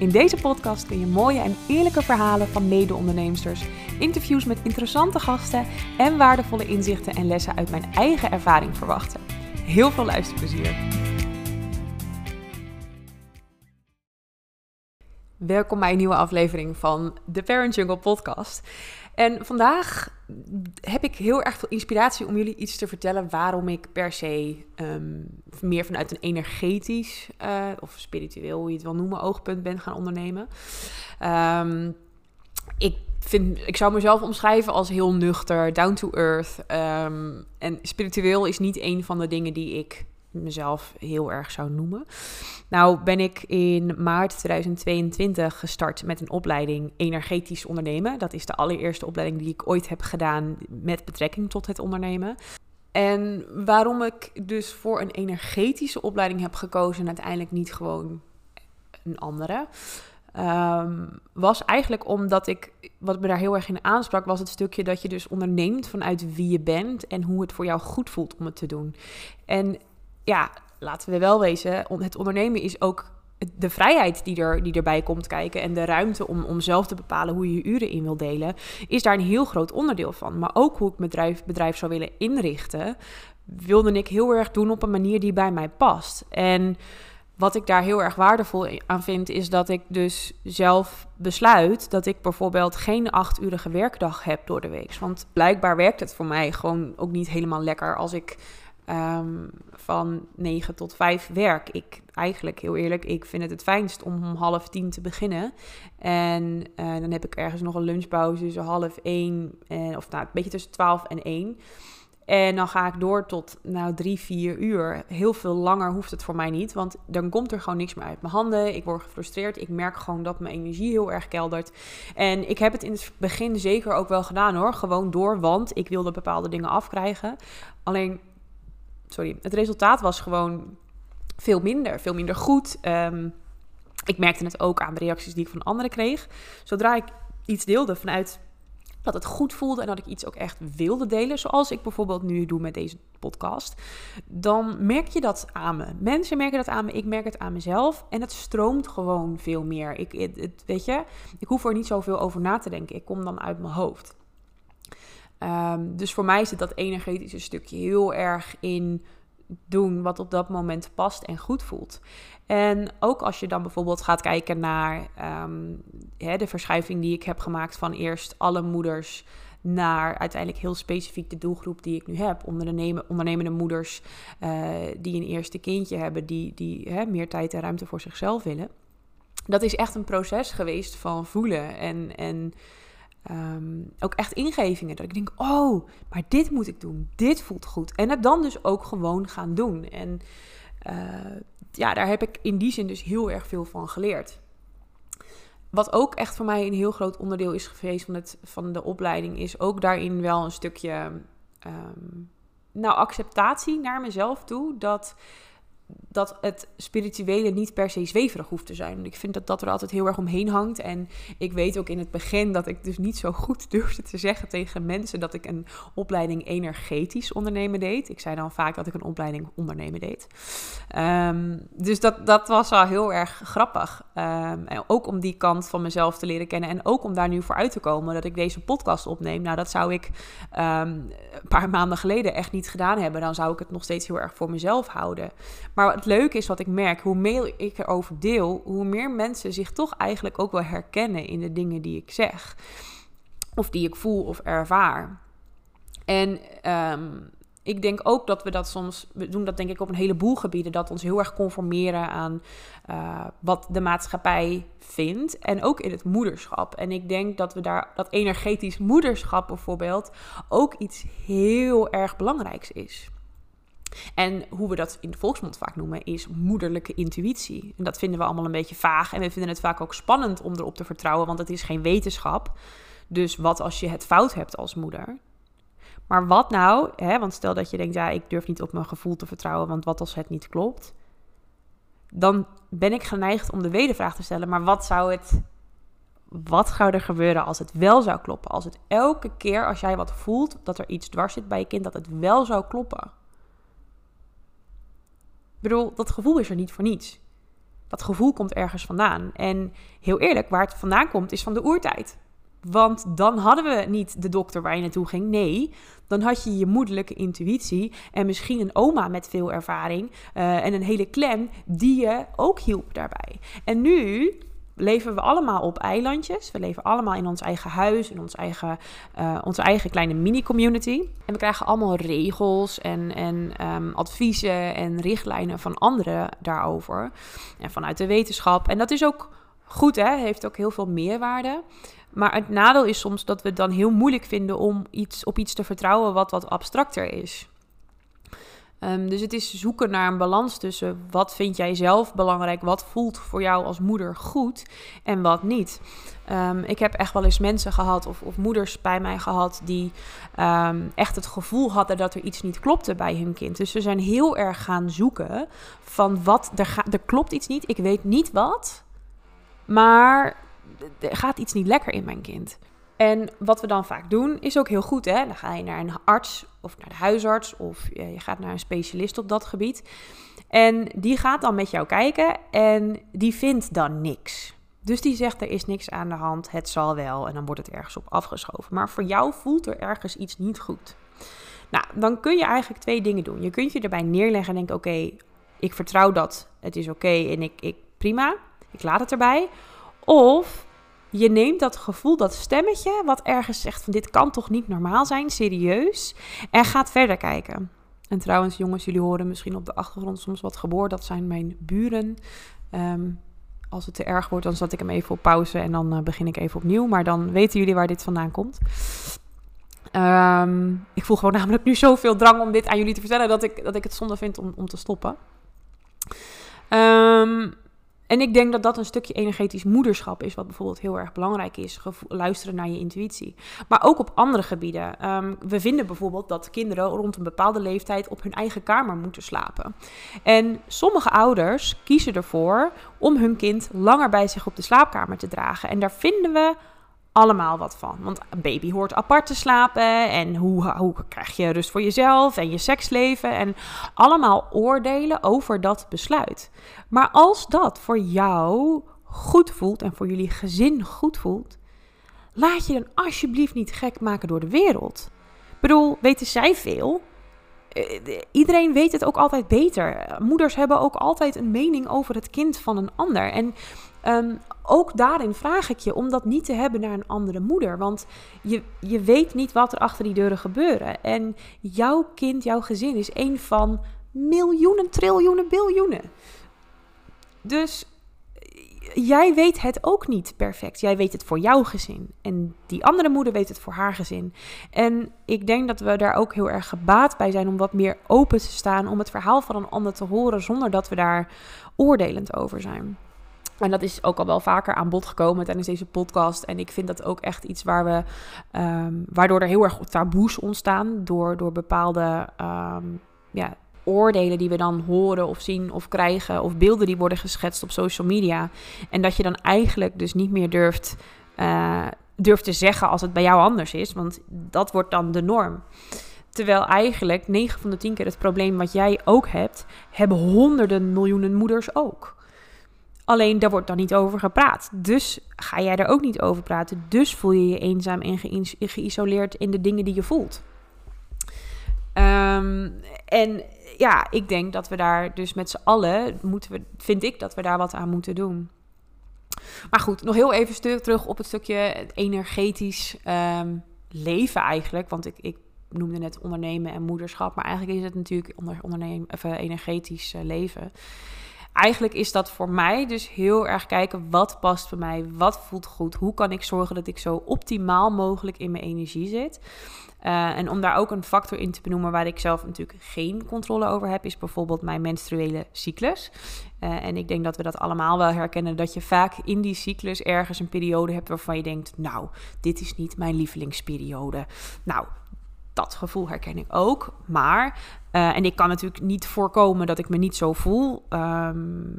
In deze podcast kun je mooie en eerlijke verhalen van mede-onderneemsters, interviews met interessante gasten en waardevolle inzichten en lessen uit mijn eigen ervaring verwachten. Heel veel luisterplezier! Welkom bij een nieuwe aflevering van de Parent Jungle podcast. En vandaag heb ik heel erg veel inspiratie om jullie iets te vertellen waarom ik per se ehm, meer vanuit een energetisch uh, of spiritueel, hoe je het wil noemen, oogpunt ben gaan ondernemen. Um, ik vind, ik zou mezelf omschrijven als heel nuchter, down to earth. Um, en spiritueel is niet een van de dingen die ik mezelf heel erg zou noemen. Nou ben ik in maart 2022 gestart met een opleiding energetisch ondernemen. Dat is de allereerste opleiding die ik ooit heb gedaan met betrekking tot het ondernemen. En waarom ik dus voor een energetische opleiding heb gekozen en uiteindelijk niet gewoon een andere. Um, was eigenlijk omdat ik, wat me daar heel erg in aansprak, was het stukje dat je dus onderneemt vanuit wie je bent en hoe het voor jou goed voelt om het te doen. En ja, laten we wel wezen, het ondernemen is ook de vrijheid die, er, die erbij komt kijken en de ruimte om, om zelf te bepalen hoe je je uren in wil delen, is daar een heel groot onderdeel van. Maar ook hoe ik mijn bedrijf, bedrijf zou willen inrichten, wilde ik heel erg doen op een manier die bij mij past. En wat ik daar heel erg waardevol aan vind, is dat ik dus zelf besluit dat ik bijvoorbeeld geen acht-urige werkdag heb door de week. Want blijkbaar werkt het voor mij gewoon ook niet helemaal lekker als ik Um, van 9 tot 5 werk. Ik eigenlijk heel eerlijk, ik vind het het fijnst om om half tien te beginnen. En uh, dan heb ik ergens nog een lunchpauze tussen half 1 en of nou, een beetje tussen 12 en 1. En dan ga ik door tot nou drie, vier uur. Heel veel langer hoeft het voor mij niet. Want dan komt er gewoon niks meer uit mijn handen. Ik word gefrustreerd. Ik merk gewoon dat mijn energie heel erg keldert. En ik heb het in het begin zeker ook wel gedaan hoor. Gewoon door, want ik wilde bepaalde dingen afkrijgen. Alleen sorry, het resultaat was gewoon veel minder, veel minder goed. Ehm, ik merkte het ook aan de reacties die ik van anderen kreeg. Zodra ik iets deelde vanuit dat het goed voelde en dat ik iets ook echt wilde delen, zoals ik bijvoorbeeld nu doe met deze podcast, dan merk je dat aan me. Mensen merken dat aan me, ik merk het aan mezelf en het stroomt gewoon veel meer. Ik, het, weet je, ik hoef er niet zoveel over na te denken. Ik kom dan uit mijn hoofd. Um, dus voor mij zit dat energetische stukje heel erg in doen wat op dat moment past en goed voelt. En ook als je dan bijvoorbeeld gaat kijken naar um, hè, de verschuiving die ik heb gemaakt van eerst alle moeders naar uiteindelijk heel specifiek de doelgroep die ik nu heb. ondernemende moeders uh, die een eerste kindje hebben, die, die hè, meer tijd en ruimte voor zichzelf willen. Dat is echt een proces geweest van voelen en, en Um, ook echt ingevingen. Dat ik denk, oh, maar dit moet ik doen. Dit voelt goed. En het dan dus ook gewoon gaan doen. En uh, ja, daar heb ik in die zin dus heel erg veel van geleerd. Wat ook echt voor mij een heel groot onderdeel is geweest van, het, van de opleiding, is ook daarin wel een stukje um, nou, acceptatie naar mezelf toe. Dat dat het spirituele niet per se zweverig hoeft te zijn. Ik vind dat dat er altijd heel erg omheen hangt. En ik weet ook in het begin dat ik dus niet zo goed durfde te zeggen tegen mensen dat ik een opleiding energetisch ondernemen deed. Ik zei dan vaak dat ik een opleiding ondernemen deed. Ehm, dus dat, dat was al heel erg grappig. Um, en ook om die kant van mezelf te leren kennen. En ook om daar nu voor uit te komen dat ik deze podcast opneem. Nou, dat zou ik um, een paar maanden geleden echt niet gedaan hebben. Dan zou ik het nog steeds heel erg voor mezelf houden. Maar het leuke is wat ik merk, hoe meer ik erover deel, hoe meer mensen zich toch eigenlijk ook wel herkennen in de dingen die ik zeg. Of die ik voel of ervaar. En um, ik denk ook dat we dat soms, we doen dat denk ik op een heleboel gebieden, dat ons heel erg conformeren aan uh, wat de maatschappij vindt. En ook in het moederschap. En ik denk dat we daar, dat energetisch moederschap bijvoorbeeld, ook iets heel erg belangrijks is. En hoe we dat in de volksmond vaak noemen, is moederlijke intuïtie. En dat vinden we allemaal een beetje vaag. En we vinden het vaak ook spannend om erop te vertrouwen, want het is geen wetenschap. Dus wat als je het fout hebt als moeder? Maar wat nou, hè, want stel dat je denkt, ja, ik durf niet op mijn gevoel te vertrouwen, want wat als het niet klopt? Dan ben ik geneigd om de wedervraag te stellen, maar wat zou het, wat zou er gebeuren als het wel zou kloppen? Als het elke keer als jij wat voelt dat er iets dwars zit bij je kind, dat het wel zou kloppen? Bedoel, dat gevoel is er niet voor niets. Dat gevoel komt ergens vandaan. En heel eerlijk, waar het vandaan komt, is van de oertijd. Want dan hadden we niet de dokter waar je naartoe ging. Nee, dan had je je moederlijke intuïtie en misschien een oma met veel ervaring uh, en een hele clan die je ook hielp daarbij. En nu leven we allemaal op eilandjes. We leven allemaal in ons eigen huis, in ons eigen, uh, onze eigen kleine mini-community. En we krijgen allemaal regels en, en um, adviezen en richtlijnen van anderen daarover. En vanuit de wetenschap. En dat is ook goed, hè? Heeft ook heel veel meerwaarde. Maar het nadeel is soms dat we het dan heel moeilijk vinden om iets, op iets te vertrouwen wat wat abstracter is. Um, dus het is zoeken naar een balans tussen wat vind jij zelf belangrijk, wat voelt voor jou als moeder goed en wat niet. Um, ik heb echt wel eens mensen gehad of, of moeders bij mij gehad die um, echt het gevoel hadden dat er iets niet klopte bij hun kind. Dus ze zijn heel erg gaan zoeken van wat, er, er klopt iets niet, ik weet niet wat, maar er gaat iets niet lekker in mijn kind. En wat we dan vaak doen, is ook heel goed. Hè? Dan ga je naar een arts of naar de huisarts of je gaat naar een specialist op dat gebied. En die gaat dan met jou kijken en die vindt dan niks. Dus die zegt er is niks aan de hand, het zal wel. En dan wordt het ergens op afgeschoven. Maar voor jou voelt er ergens iets niet goed. Nou, dan kun je eigenlijk twee dingen doen. Je kunt je erbij neerleggen en denken: oké, ik vertrouw dat, het is oké en ik, ik prima, ik laat het erbij. Of je neemt dat gevoel, dat stemmetje, wat ergens zegt van dit kan toch niet normaal zijn, serieus, en gaat verder kijken. En trouwens, jongens, jullie horen misschien op de achtergrond soms wat geboor. Dat zijn mijn buren. Um, als het te erg wordt, dan zet ik hem even op pauze en dan uh, begin ik even opnieuw. Maar dan weten jullie waar dit vandaan komt. Um, ik voel gewoon namelijk nu zoveel drang om dit aan jullie te vertellen dat ik, dat ik het zonde vind om, om te stoppen. Um, en ik denk dat dat een stukje energetisch moederschap is, wat bijvoorbeeld heel erg belangrijk is. Luisteren naar je intuïtie. Maar ook op andere gebieden. Um, we vinden bijvoorbeeld dat kinderen rond een bepaalde leeftijd op hun eigen kamer moeten slapen. En sommige ouders kiezen ervoor om hun kind langer bij zich op de slaapkamer te dragen. En daar vinden we allemaal wat van. Want een baby hoort apart te slapen. En hoe, hoe krijg je rust voor jezelf en je seksleven? En allemaal oordelen over dat besluit. Maar als dat voor jou goed voelt en voor jullie gezin goed voelt, laat je dan alsjeblieft niet gek maken door de wereld. Ik bedoel, weten zij veel? Eh, iedereen weet het ook altijd beter. Moeders hebben ook altijd een mening over het kind van een ander. En um, ook daarin vraag ik je om dat niet te hebben naar een andere moeder. Want je, je weet niet wat er achter die deuren gebeuren. En jouw kind, jouw gezin is een van miljoenen, triljoenen, biljoenen. Dus jij weet het ook niet perfect. Jij weet het voor jouw gezin. En die andere moeder weet het voor haar gezin. En ik denk dat we daar ook heel erg gebaat bij zijn om wat meer open te staan. Om het verhaal van een ander te horen zonder dat we daar oordelend over zijn. En dat is ook al wel vaker aan bod gekomen tijdens deze podcast. En ik vind dat ook echt iets waar we, um, waardoor er heel erg taboes ontstaan. Door, door bepaalde um, ja, oordelen die we dan horen of zien of krijgen. Of beelden die worden geschetst op social media. En dat je dan eigenlijk dus niet meer durft, uh, durft te zeggen als het bij jou anders is. Want dat wordt dan de norm. Terwijl eigenlijk 9 van de 10 keer het probleem wat jij ook hebt, hebben honderden miljoenen moeders ook. Alleen daar wordt dan niet over gepraat. Dus ga jij er ook niet over praten. Dus voel je je eenzaam en geïsoleerd in de dingen die je voelt. Um, en ja, ik denk dat we daar dus met z'n allen moeten we, vind ik dat we daar wat aan moeten doen. Maar goed, nog heel even terug op het stukje energetisch um, leven eigenlijk. Want ik, ik noemde net ondernemen en moederschap. Maar eigenlijk is het natuurlijk onder, ondernemen, even energetisch uh, leven eigenlijk is dat voor mij dus heel erg kijken wat past bij mij, wat voelt goed, hoe kan ik zorgen dat ik zo optimaal mogelijk in mijn energie zit. Uh, en om daar ook een factor in te benoemen waar ik zelf natuurlijk geen controle over heb, is bijvoorbeeld mijn menstruele cyclus. Uh, en ik denk dat we dat allemaal wel herkennen, dat je vaak in die cyclus ergens een periode hebt waarvan je denkt, nou, dit is niet mijn lievelingsperiode. Nou, Dat gevoel herken ik ook. Maar, uh, en ik kan natuurlijk niet voorkomen dat ik me niet zo voel. Um,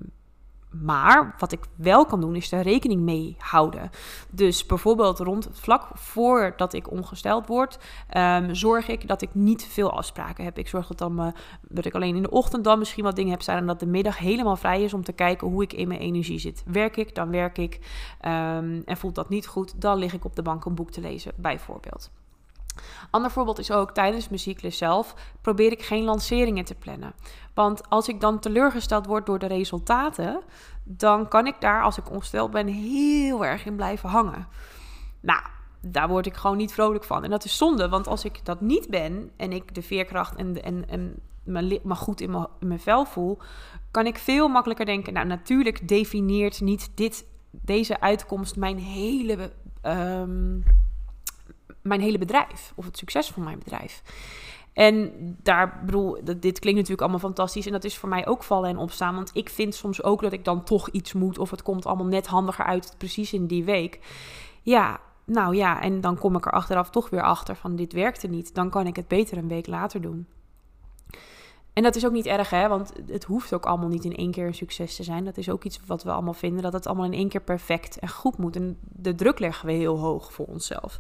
maar wat ik wel kan doen, is er rekening mee houden. Dus bijvoorbeeld rond het vlak voordat ik ongesteld word, um, zorg ik dat ik niet veel afspraken heb. Ik zorg dat, dan dat ik alleen in de ochtend dan misschien wat dingen heb staan en dat de middag helemaal vrij is om te kijken hoe ik in mijn energie zit. Werk ik, dan werk ik. Um, en voelt dat niet goed, dan lig ik op de bank een boek te lezen, bijvoorbeeld. Ander voorbeeld is ook tijdens muziekles zelf probeer ik geen lanceringen te plannen. Want als ik dan teleurgesteld word door de resultaten, dan kan ik daar, als ik ongesteld ben, heel erg in blijven hangen. Nou, daar word ik gewoon niet vrolijk van. En dat is zonde, want als ik dat niet ben en ik de veerkracht en, en, en me, me goed in mijn, mijn vel voel, kan ik veel makkelijker denken. Nou, natuurlijk definieert niet dit, deze uitkomst mijn hele. Um, mijn hele bedrijf of het succes van mijn bedrijf. En daar bedoel, dit klinkt natuurlijk allemaal fantastisch. En dat is voor mij ook vallen en opstaan. Want ik vind soms ook dat ik dan toch iets moet. Of het komt allemaal net handiger uit, precies in die week. Ja, nou ja, en dan kom ik er achteraf toch weer achter van dit werkte niet. Dan kan ik het beter een week later doen. En dat is ook niet erg, hè? Want het hoeft ook allemaal niet in één keer een succes te zijn. Dat is ook iets wat we allemaal vinden, dat het allemaal in één keer perfect en goed moet. En de druk leggen we heel hoog voor onszelf.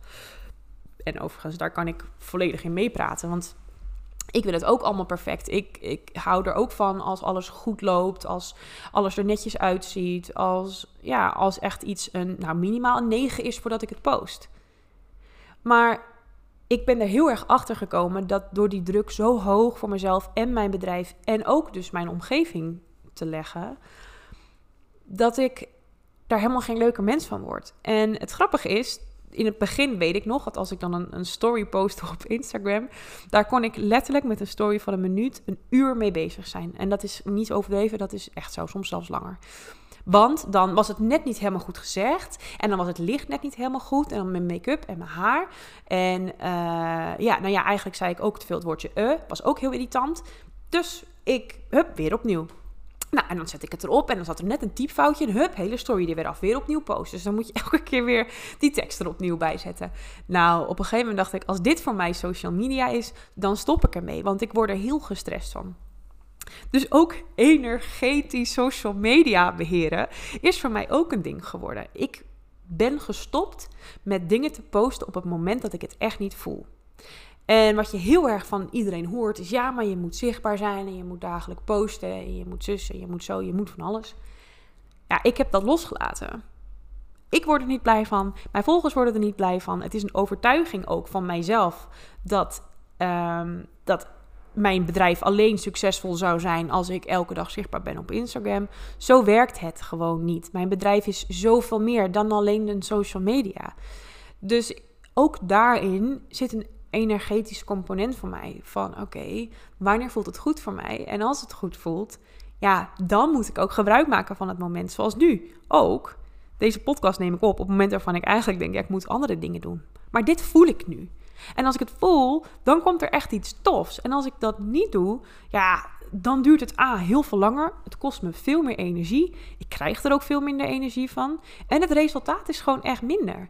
En overigens, daar kan ik volledig in meepraten. Want ik wil het ook allemaal perfect. Ik, ik hou er ook van als alles goed loopt, als alles er netjes uitziet, als, ja, als echt iets een, nou, minimaal een 9 is voordat ik het post. Maar ik ben er heel erg achter gekomen dat door die druk zo hoog voor mezelf en mijn bedrijf en ook dus mijn omgeving te leggen, dat ik daar helemaal geen leuke mens van word. En het grappige is, in het begin weet ik nog dat als ik dan een, een story post op Instagram, daar kon ik letterlijk met een story van een minuut een uur mee bezig zijn. En dat is niet overdreven, dat is echt zo, soms zelfs langer. Want dan was het net niet helemaal goed gezegd. En dan was het licht net niet helemaal goed. En dan mijn make-up en mijn haar. En uh, ja, nou ja, eigenlijk zei ik ook te veel het woordje uh. Was ook heel irritant. Dus ik, hup, weer opnieuw. Nou, en dan zet ik het erop en dan zat er net een typfoutje. En hup, hele story er weer af, weer opnieuw posten. Dus dan moet je elke keer weer die tekst er opnieuw bij zetten. Nou, op een gegeven moment dacht ik, als dit voor mij social media is, dan stop ik ermee. Want ik word er heel gestrest van. Dus ook energetisch social media beheren is voor mij ook een ding geworden. Ik ben gestopt met dingen te posten op het moment dat ik het echt niet voel. En wat je heel erg van iedereen hoort is: ja, maar je moet zichtbaar zijn en je moet dagelijks posten en je moet zussen, je moet zo, je moet van alles. Ja, ik heb dat losgelaten. Ik word er niet blij van. Mijn volgers worden er niet blij van. Het is een overtuiging ook van mijzelf dat, um, dat mijn bedrijf alleen succesvol zou zijn als ik elke dag zichtbaar ben op Instagram. Zo werkt het gewoon niet. Mijn bedrijf is zoveel meer dan alleen een social media. Dus ook daarin zit een energetisch component voor mij. Van oké, wanneer voelt het goed voor mij? En als het goed voelt, ja, dan moet ik ook gebruik maken van het moment. Zoals nu ook. Deze podcast neem ik op op het moment waarvan ik eigenlijk denk, ja, ik moet andere dingen doen. Maar dit voel ik nu. En als ik het voel, dan komt er echt iets tofs. En als ik dat niet doe, ja, dan duurt het A heel veel langer. Het kost me veel meer energie. Ik krijg er ook veel minder energie van. En het resultaat is gewoon echt minder.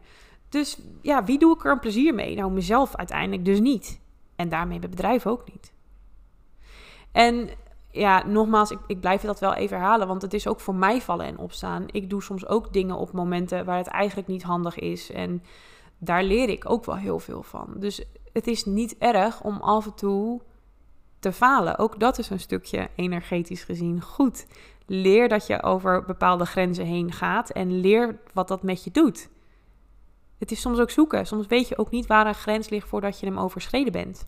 Dus ja, wie doe ik er een plezier mee? Nou, mezelf uiteindelijk dus niet. En daarmee mijn bedrijf ook niet. En ja, nogmaals, ik, ik blijf dat wel even herhalen, want het is ook voor mij vallen en opstaan. Ik doe soms ook dingen op momenten waar het eigenlijk niet handig is. En daar leer ik ook wel heel veel van. Dus het is niet erg om af en toe te falen. Ook dat is een stukje energetisch gezien goed. Leer dat je over bepaalde grenzen heen gaat en leer wat dat met je doet. Het is soms ook zoeken. Soms weet je ook niet waar een grens ligt voordat je hem overschreden bent.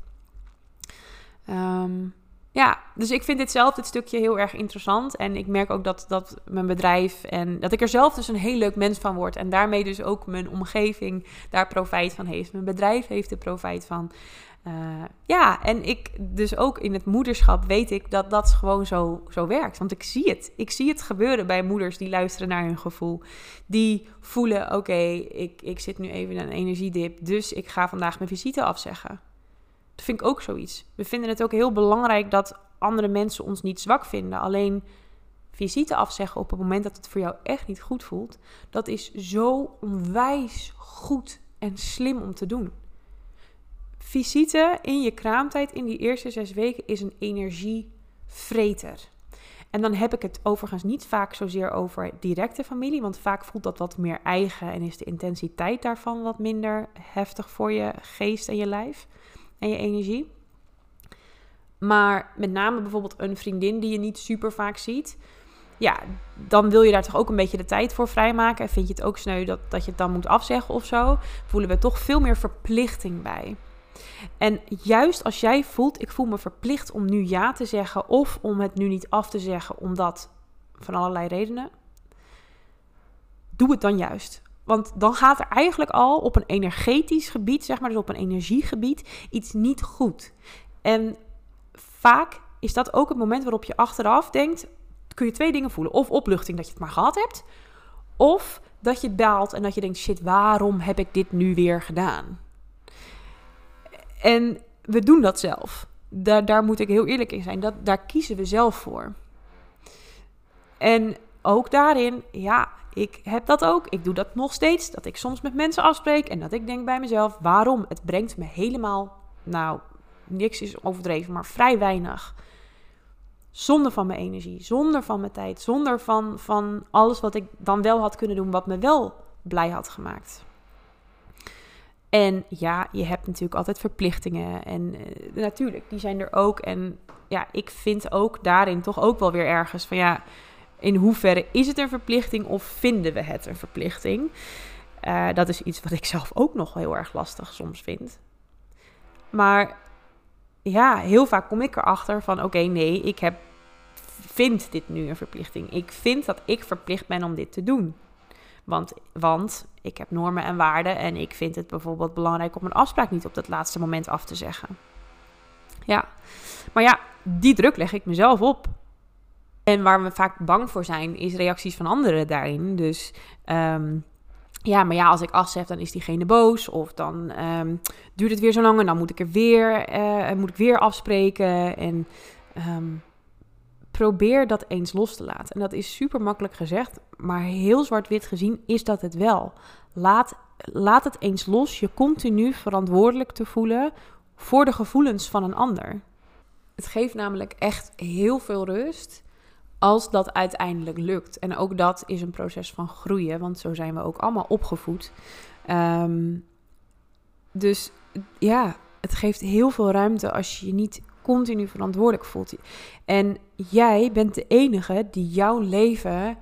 Um, ja, dus ik vind dit zelf, dit stukje, heel erg interessant. En ik merk ook dat, dat mijn bedrijf en dat ik er zelf dus een heel leuk mens van word. En daarmee dus ook mijn omgeving daar profijt van heeft. Mijn bedrijf heeft er profijt van. Uh, ja, en ik dus ook in het moederschap weet ik dat dat gewoon zo, zo werkt. Want ik zie het. Ik zie het gebeuren bij moeders die luisteren naar hun gevoel. Die voelen, oké, ik, ik zit nu even in een energiedip, dus ik ga vandaag mijn visite afzeggen. Dat vind ik ook zoiets. We vinden het ook heel belangrijk dat andere mensen ons niet zwak vinden. Alleen visite afzeggen op het moment dat het voor jou echt niet goed voelt, dat is zo onwijs goed en slim om te doen visite in je kraamtijd in die eerste zes weken is een energievreter. En dan heb ik het overigens niet vaak zozeer over directe familie, want vaak voelt dat wat meer eigen en is de intensiteit daarvan wat minder heftig voor je geest en je lijf en je energie. Maar met name bijvoorbeeld een vriendin die je niet super vaak ziet. Ja, dan wil je daar toch ook een beetje de tijd voor vrijmaken. En vind je het ook sneu dat, dat je het dan moet afzeggen of zo. Voelen we toch veel meer verplichting bij. En juist als jij voelt, ik voel me verplicht om nu ja te zeggen of om het nu niet af te zeggen, omdat van allerlei redenen, doe het dan juist. Want dan gaat er eigenlijk al op een energetisch gebied, zeg maar, dus op een energiegebied, iets niet goed. En vaak is dat ook het moment waarop je achteraf denkt, kun je twee dingen voelen. Of opluchting dat je het maar gehad hebt, of dat je baalt en dat je denkt, shit, waarom heb ik dit nu weer gedaan? En we doen dat zelf. Daar, daar moet ik heel eerlijk in zijn. Dat, daar kiezen we zelf voor. En ook daarin, ja, ik heb dat ook. Ik doe dat nog steeds. Dat ik soms met mensen afspreek en dat ik denk bij mezelf: waarom? Het brengt me helemaal, nou, niks is overdreven, maar vrij weinig. Zonder van mijn energie, zonder van mijn tijd, zonder van, van alles wat ik dan wel had kunnen doen, wat me wel blij had gemaakt. En ja, je hebt natuurlijk altijd verplichtingen. En uh, natuurlijk, die zijn er ook. En ja, ik vind ook daarin toch ook wel weer ergens van ja, in hoeverre is het een verplichting of vinden we het een verplichting? Uh, dat is iets wat ik zelf ook nog heel erg lastig soms vind. Maar ja, heel vaak kom ik erachter van oké, nee, ik heb, vind dit nu een verplichting. Ik vind dat ik verplicht ben om dit te doen. Want, want ik heb normen en waarden en ik vind het bijvoorbeeld belangrijk om een afspraak niet op dat laatste moment af te zeggen. Ja, maar ja, die druk leg ik mezelf op. En waar we vaak bang voor zijn, is reacties van anderen daarin. Dus ehm, ja, maar ja, als ik afzeg, dan is diegene boos. Of dan um, duurt het weer zo lang en dan moet ik er weer, uh, moet ik weer afspreken. En um, probeer dat eens los te laten. En dat is super makkelijk gezegd, maar heel zwart-wit gezien is dat het wel. Laat, laat het eens los je continu verantwoordelijk te voelen voor de gevoelens van een ander. Het geeft namelijk echt heel veel rust als dat uiteindelijk lukt. En ook dat is een proces van groeien, want zo zijn we ook allemaal opgevoed. Um, dus ja, het geeft heel veel ruimte als je je niet continu verantwoordelijk voelt. En jij bent de enige die jouw leven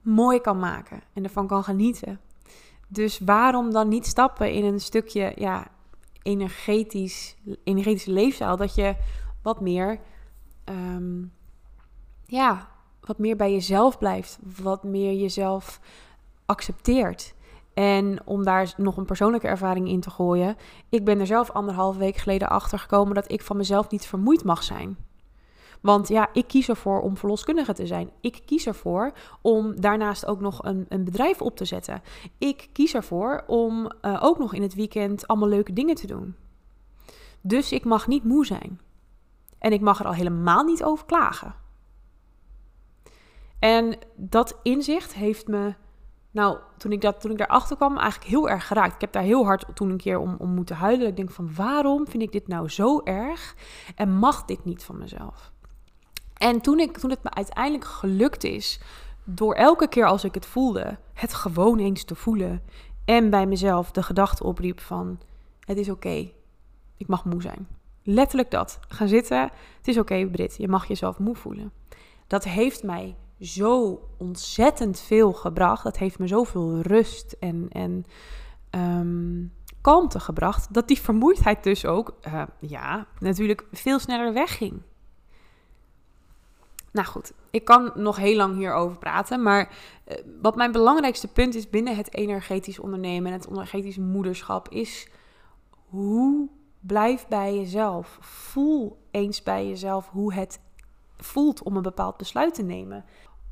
mooi kan maken en ervan kan genieten. Dus waarom dan niet stappen in een stukje ja, energetisch, energetische leefstijl? Dat je wat meer, um, ja, wat meer bij jezelf blijft. Wat meer jezelf accepteert. En om daar nog een persoonlijke ervaring in te gooien. Ik ben er zelf anderhalf week geleden achter gekomen dat ik van mezelf niet vermoeid mag zijn. Want ja, ik kies ervoor om verloskundige te zijn. Ik kies ervoor om daarnaast ook nog een, een bedrijf op te zetten. Ik kies ervoor om uh, ook nog in het weekend allemaal leuke dingen te doen. Dus ik mag niet moe zijn. En ik mag er al helemaal niet over klagen. En dat inzicht heeft me nou, toen ik, dat, toen ik daarachter kwam, eigenlijk heel erg geraakt. Ik heb daar heel hard toen een keer om, om moeten huilen. Ik denk van, waarom vind ik dit nou zo erg? En mag dit niet van mezelf? En toen, ik, toen het me uiteindelijk gelukt is, door elke keer als ik het voelde, het gewoon eens te voelen. En bij mezelf de gedachte opriep van, het is oké, ik mag moe zijn. Letterlijk dat. Gaan zitten, het is oké Brit, je mag jezelf moe voelen. Dat heeft mij zo ontzettend veel gebracht. Dat heeft me zoveel rust en, en um, kalmte gebracht. Dat die vermoeidheid dus ook, uh, ja, natuurlijk veel sneller wegging. Nou goed, ik kan nog heel lang hierover praten. Maar uh, wat mijn belangrijkste punt is binnen het energetisch ondernemen en het energetisch moederschap is hoe blijf bij jezelf. Voel eens bij jezelf hoe het voelt om een bepaald besluit te nemen.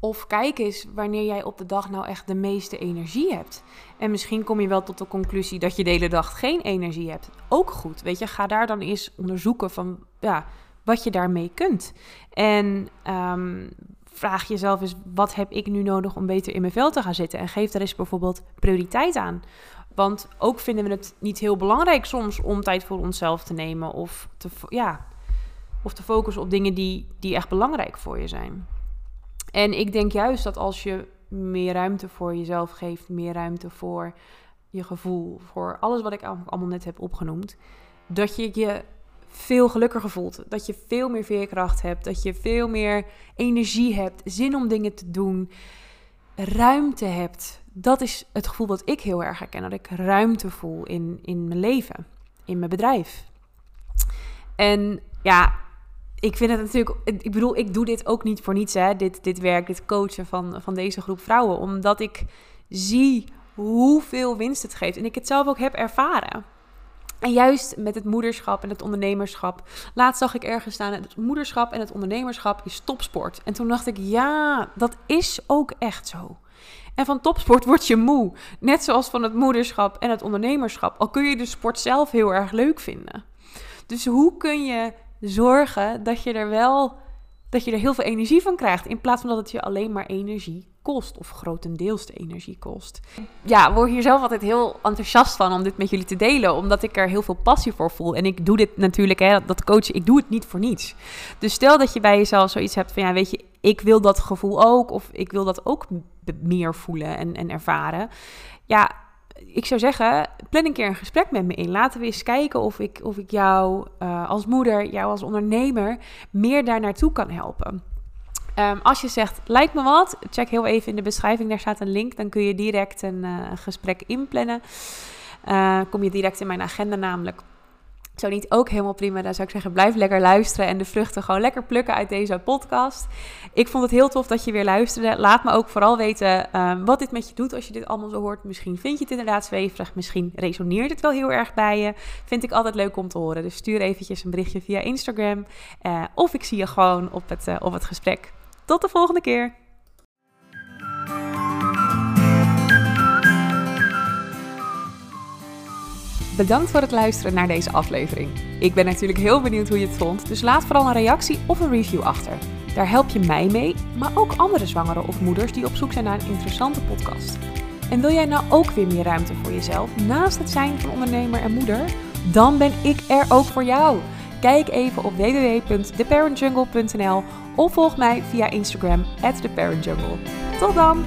Of kijk eens wanneer jij op de dag nou echt de meeste energie hebt. En misschien kom je wel tot de conclusie dat je de hele dag geen energie hebt. Ook goed, weet je, ga daar dan eens onderzoeken van ja, wat je daarmee kunt. En um, vraag jezelf eens, wat heb ik nu nodig om beter in mijn vel te gaan zitten? En geef daar eens bijvoorbeeld prioriteit aan. Want ook vinden we het niet heel belangrijk soms om tijd voor onszelf te nemen of te, ja, of te focussen op dingen die, die echt belangrijk voor je zijn. En ik denk juist dat als je meer ruimte voor jezelf geeft, meer ruimte voor je gevoel, voor alles wat ik allemaal net heb opgenoemd, dat je je veel gelukkiger voelt. Dat je veel meer veerkracht hebt, dat je veel meer energie hebt, zin om dingen te doen, ruimte hebt. Dat is het gevoel wat ik heel erg herken, dat ik ruimte voel in, in mijn leven, in mijn bedrijf. En ja, ik vind het natuurlijk, ik bedoel, ik doe dit ook niet voor niets, hè, dit, dit werk, dit coachen van, van deze groep vrouwen, omdat ik zie hoeveel winst het geeft en ik het zelf ook heb ervaren. En juist met het moederschap en het ondernemerschap. Laatst zag ik ergens staan: het moederschap en het ondernemerschap is topsport. En toen dacht ik: ja, dat is ook echt zo. En van topsport word je moe. Net zoals van het moederschap en het ondernemerschap. Al kun je de sport zelf heel erg leuk vinden. Dus hoe kun je zorgen dat je er wel dat je er heel veel energie van krijgt. In plaats van dat het je alleen maar energie kost. Of grotendeels de energie kost. Ja, word hier zelf altijd heel enthousiast van om dit met jullie te delen. Omdat ik er heel veel passie voor voel. En ik doe dit natuurlijk, hè, dat coachen, ik doe het niet voor niets. Dus stel dat je bij jezelf zoiets hebt van, ja, weet je, ik wil dat gevoel ook. Of ik wil dat ook meer voelen en, en ervaren. Ja, ik zou zeggen, plan een keer een gesprek met me in. Laten we eens kijken of ik, of ik jou uh, als moeder, jou als ondernemer, meer daar naartoe kan helpen. Um, als je zegt, lijkt me wat, check heel even in de beschrijving, daar staat een link. Dan kun je direct een uh, gesprek inplannen. Uh, kom je direct in mijn agenda namelijk. Zo niet ook helemaal prima. Dan zou ik zeggen, blijf lekker luisteren en de vruchten gewoon lekker plukken uit deze podcast. Ik vond het heel tof dat je weer luisterde. Laat me ook vooral weten um, wat dit met je doet als je dit allemaal zo hoort. Misschien vind je het inderdaad zweverig. Misschien resoneert het wel heel erg bij je. Vind ik altijd leuk om te horen. Dus stuur eventjes een berichtje via Instagram. Uh, of ik zie je gewoon op het, uh, op het gesprek. Tot de volgende keer. Bedankt voor het luisteren naar deze aflevering. Ik ben natuurlijk heel benieuwd hoe je het vond, dus laat vooral een reactie of een review achter. Daar help je mij mee, maar ook andere zwangeren of moeders die op zoek zijn naar een interessante podcast. En wil jij nou ook weer meer ruimte voor jezelf naast het zijn van ondernemer en moeder? Dan ben ik er ook voor jou. Kijk even op www.theparentjungle.nl of volg mij via Instagram theparentjungle. Tot dan!